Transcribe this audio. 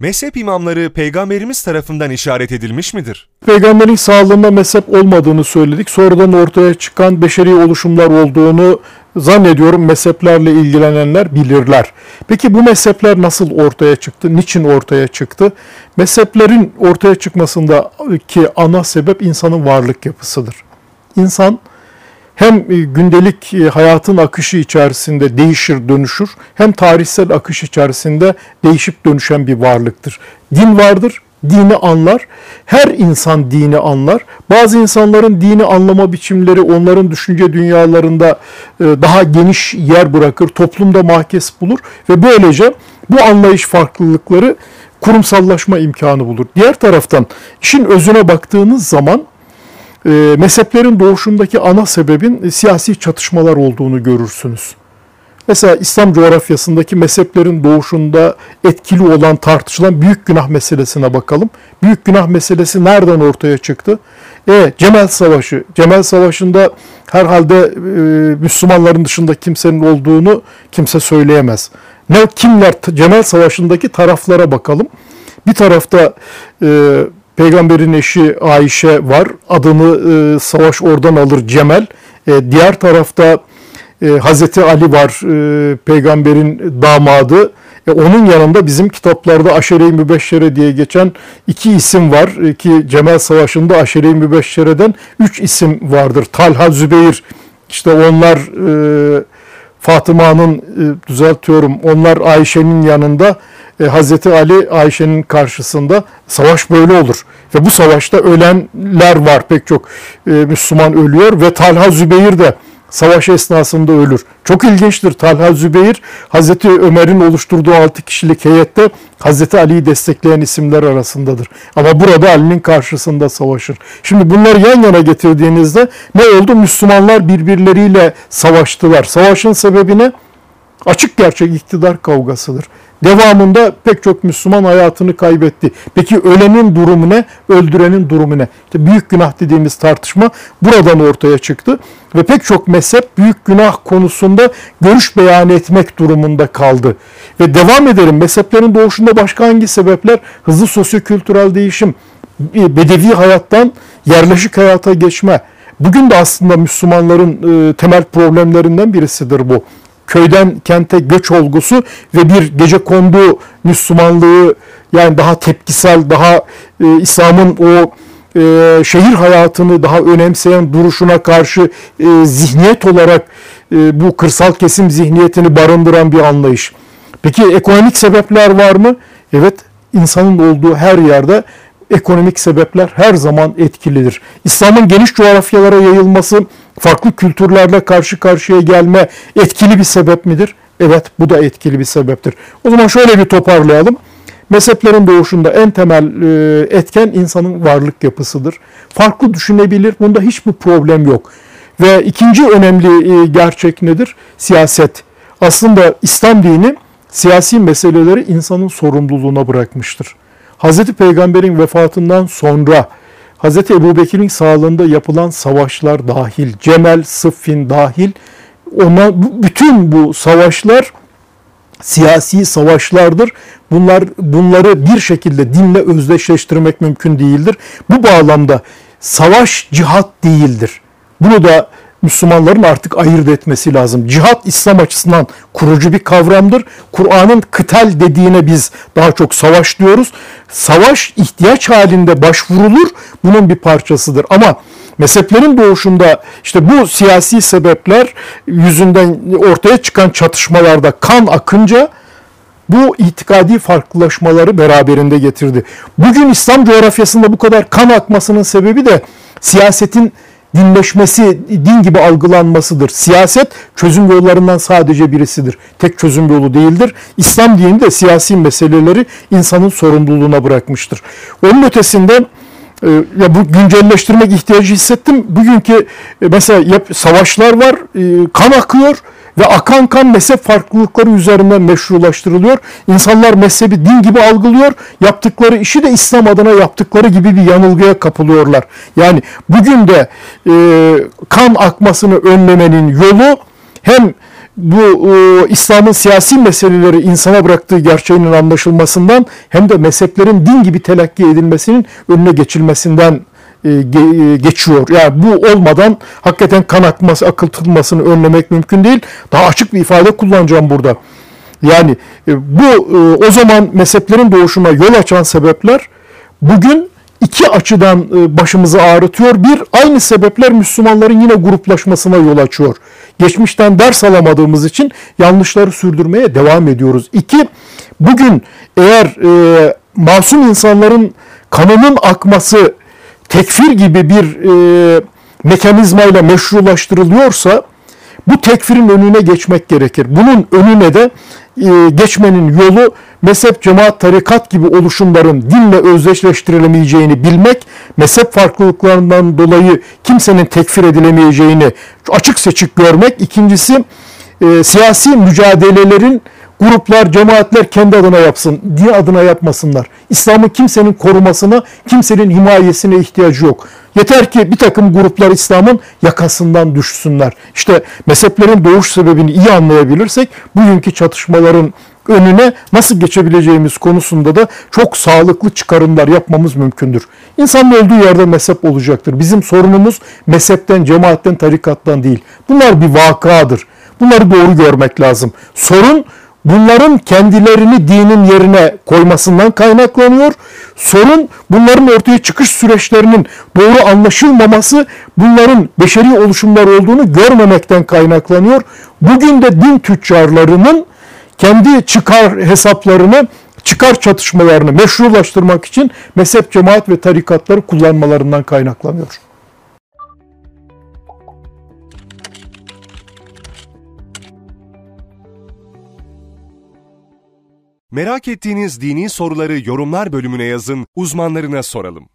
Mezhep imamları peygamberimiz tarafından işaret edilmiş midir? Peygamberin sağlığında mezhep olmadığını söyledik. Sonradan ortaya çıkan beşeri oluşumlar olduğunu zannediyorum mezheplerle ilgilenenler bilirler. Peki bu mezhepler nasıl ortaya çıktı? Niçin ortaya çıktı? Mezheplerin ortaya çıkmasındaki ana sebep insanın varlık yapısıdır. İnsan hem e, gündelik e, hayatın akışı içerisinde değişir, dönüşür, hem tarihsel akış içerisinde değişip dönüşen bir varlıktır. Din vardır, dini anlar. Her insan dini anlar. Bazı insanların dini anlama biçimleri onların düşünce dünyalarında e, daha geniş yer bırakır, toplumda mahkes bulur ve böylece bu anlayış farklılıkları kurumsallaşma imkanı bulur. Diğer taraftan işin özüne baktığınız zaman e, mezheplerin doğuşundaki ana sebebin e, siyasi çatışmalar olduğunu görürsünüz. Mesela İslam coğrafyasındaki mezheplerin doğuşunda etkili olan tartışılan büyük günah meselesine bakalım. Büyük günah meselesi nereden ortaya çıktı? E, Cemel Savaşı. Cemel Savaşı'nda herhalde e, Müslümanların dışında kimsenin olduğunu kimse söyleyemez. Ne kimler Cemel Savaşı'ndaki taraflara bakalım. Bir tarafta e, peygamberin eşi Ayşe var. Adını e, savaş oradan alır Cemel. E, diğer tarafta e, Hazreti Ali var, e, peygamberin damadı. E, onun yanında bizim kitaplarda Aşere-i Mübeşşere diye geçen iki isim var e, ki Cemel Savaşı'nda Aşere-i Mübeşşere'den üç isim vardır. Talha, Zübeyir, işte onlar e, Fatıma'nın e, düzeltiyorum, onlar Ayşe'nin yanında, e, Hazreti Ali Ayşe'nin karşısında savaş böyle olur. Ve bu savaşta ölenler var pek çok e, Müslüman ölüyor ve Talha Zübeyir de savaş esnasında ölür. Çok ilginçtir. Talha Zübeyir, Hazreti Ömer'in oluşturduğu 6 kişilik heyette Hazreti Ali'yi destekleyen isimler arasındadır. Ama burada Ali'nin karşısında savaşır. Şimdi bunları yan yana getirdiğinizde ne oldu? Müslümanlar birbirleriyle savaştılar. Savaşın sebebi ne? Açık gerçek iktidar kavgasıdır. Devamında pek çok Müslüman hayatını kaybetti. Peki ölenin durumu ne? Öldürenin durumu ne? İşte büyük günah dediğimiz tartışma buradan ortaya çıktı. Ve pek çok mezhep büyük günah konusunda görüş beyan etmek durumunda kaldı. Ve devam edelim. Mezheplerin doğuşunda başka hangi sebepler? Hızlı sosyokültürel değişim, bedevi hayattan yerleşik hayata geçme. Bugün de aslında Müslümanların temel problemlerinden birisidir bu köyden kente göç olgusu ve bir gece kondu Müslümanlığı yani daha tepkisel, daha e, İslam'ın o e, şehir hayatını daha önemseyen duruşuna karşı e, zihniyet olarak e, bu kırsal kesim zihniyetini barındıran bir anlayış. Peki ekonomik sebepler var mı? Evet, insanın olduğu her yerde ekonomik sebepler her zaman etkilidir. İslam'ın geniş coğrafyalara yayılması, farklı kültürlerle karşı karşıya gelme etkili bir sebep midir? Evet, bu da etkili bir sebeptir. O zaman şöyle bir toparlayalım. Mezheplerin doğuşunda en temel e, etken insanın varlık yapısıdır. Farklı düşünebilir, bunda hiçbir problem yok. Ve ikinci önemli e, gerçek nedir? Siyaset. Aslında İslam dini siyasi meseleleri insanın sorumluluğuna bırakmıştır. Hazreti Peygamber'in vefatından sonra Hazreti Ebu Bekir'in sağlığında yapılan savaşlar dahil, Cemel, Sıffin dahil, ona, bütün bu savaşlar siyasi savaşlardır. Bunlar bunları bir şekilde dinle özdeşleştirmek mümkün değildir. Bu bağlamda savaş cihat değildir. Bunu da Müslümanların artık ayırt etmesi lazım. Cihat İslam açısından kurucu bir kavramdır. Kur'an'ın kıtel dediğine biz daha çok savaş diyoruz. Savaş ihtiyaç halinde başvurulur. Bunun bir parçasıdır. Ama mezheplerin doğuşunda işte bu siyasi sebepler yüzünden ortaya çıkan çatışmalarda kan akınca bu itikadi farklılaşmaları beraberinde getirdi. Bugün İslam coğrafyasında bu kadar kan akmasının sebebi de siyasetin dinleşmesi, din gibi algılanmasıdır. Siyaset çözüm yollarından sadece birisidir. Tek çözüm yolu değildir. İslam dini de siyasi meseleleri insanın sorumluluğuna bırakmıştır. Onun ötesinde e, ya bu güncelleştirmek ihtiyacı hissettim. Bugünkü e, mesela savaşlar var, e, kan akıyor ve akan kan mezhep farklılıkları üzerinden meşrulaştırılıyor. İnsanlar mezhebi din gibi algılıyor. Yaptıkları işi de İslam adına yaptıkları gibi bir yanılgıya kapılıyorlar. Yani bugün de e, kan akmasını önlemenin yolu hem bu e, İslam'ın siyasi meseleleri insana bıraktığı gerçeğinin anlaşılmasından hem de mezheplerin din gibi telakki edilmesinin önüne geçilmesinden ge- geçiyor. Yani bu olmadan hakikaten kan akması, akıtılmasını önlemek mümkün değil. Daha açık bir ifade kullanacağım burada. Yani e, bu e, o zaman mezheplerin doğuşuna yol açan sebepler bugün iki açıdan e, başımızı ağrıtıyor. Bir, aynı sebepler Müslümanların yine gruplaşmasına yol açıyor. Geçmişten ders alamadığımız için yanlışları sürdürmeye devam ediyoruz. İki, bugün eğer e, masum insanların kanının akması tekfir gibi bir e, mekanizmayla meşrulaştırılıyorsa bu tekfirin önüne geçmek gerekir. Bunun önüne de e, geçmenin yolu mezhep, cemaat, tarikat gibi oluşumların dinle özdeşleştirilemeyeceğini bilmek, mezhep farklılıklarından dolayı kimsenin tekfir edilemeyeceğini açık seçik görmek. İkincisi e, siyasi mücadelelerin gruplar, cemaatler kendi adına yapsın, din adına yapmasınlar. İslam'ı kimsenin korumasına, kimsenin himayesine ihtiyacı yok. Yeter ki bir takım gruplar İslam'ın yakasından düşsünler. İşte mezheplerin doğuş sebebini iyi anlayabilirsek bugünkü çatışmaların önüne nasıl geçebileceğimiz konusunda da çok sağlıklı çıkarımlar yapmamız mümkündür. İnsanın olduğu yerde mezhep olacaktır. Bizim sorunumuz mezhepten, cemaatten, tarikattan değil. Bunlar bir vakadır. Bunları doğru görmek lazım. Sorun bunların kendilerini dinin yerine koymasından kaynaklanıyor. Sorun bunların ortaya çıkış süreçlerinin doğru anlaşılmaması, bunların beşeri oluşumlar olduğunu görmemekten kaynaklanıyor. Bugün de din tüccarlarının kendi çıkar hesaplarını, çıkar çatışmalarını meşrulaştırmak için mezhep, cemaat ve tarikatları kullanmalarından kaynaklanıyor. Merak ettiğiniz dini soruları yorumlar bölümüne yazın, uzmanlarına soralım.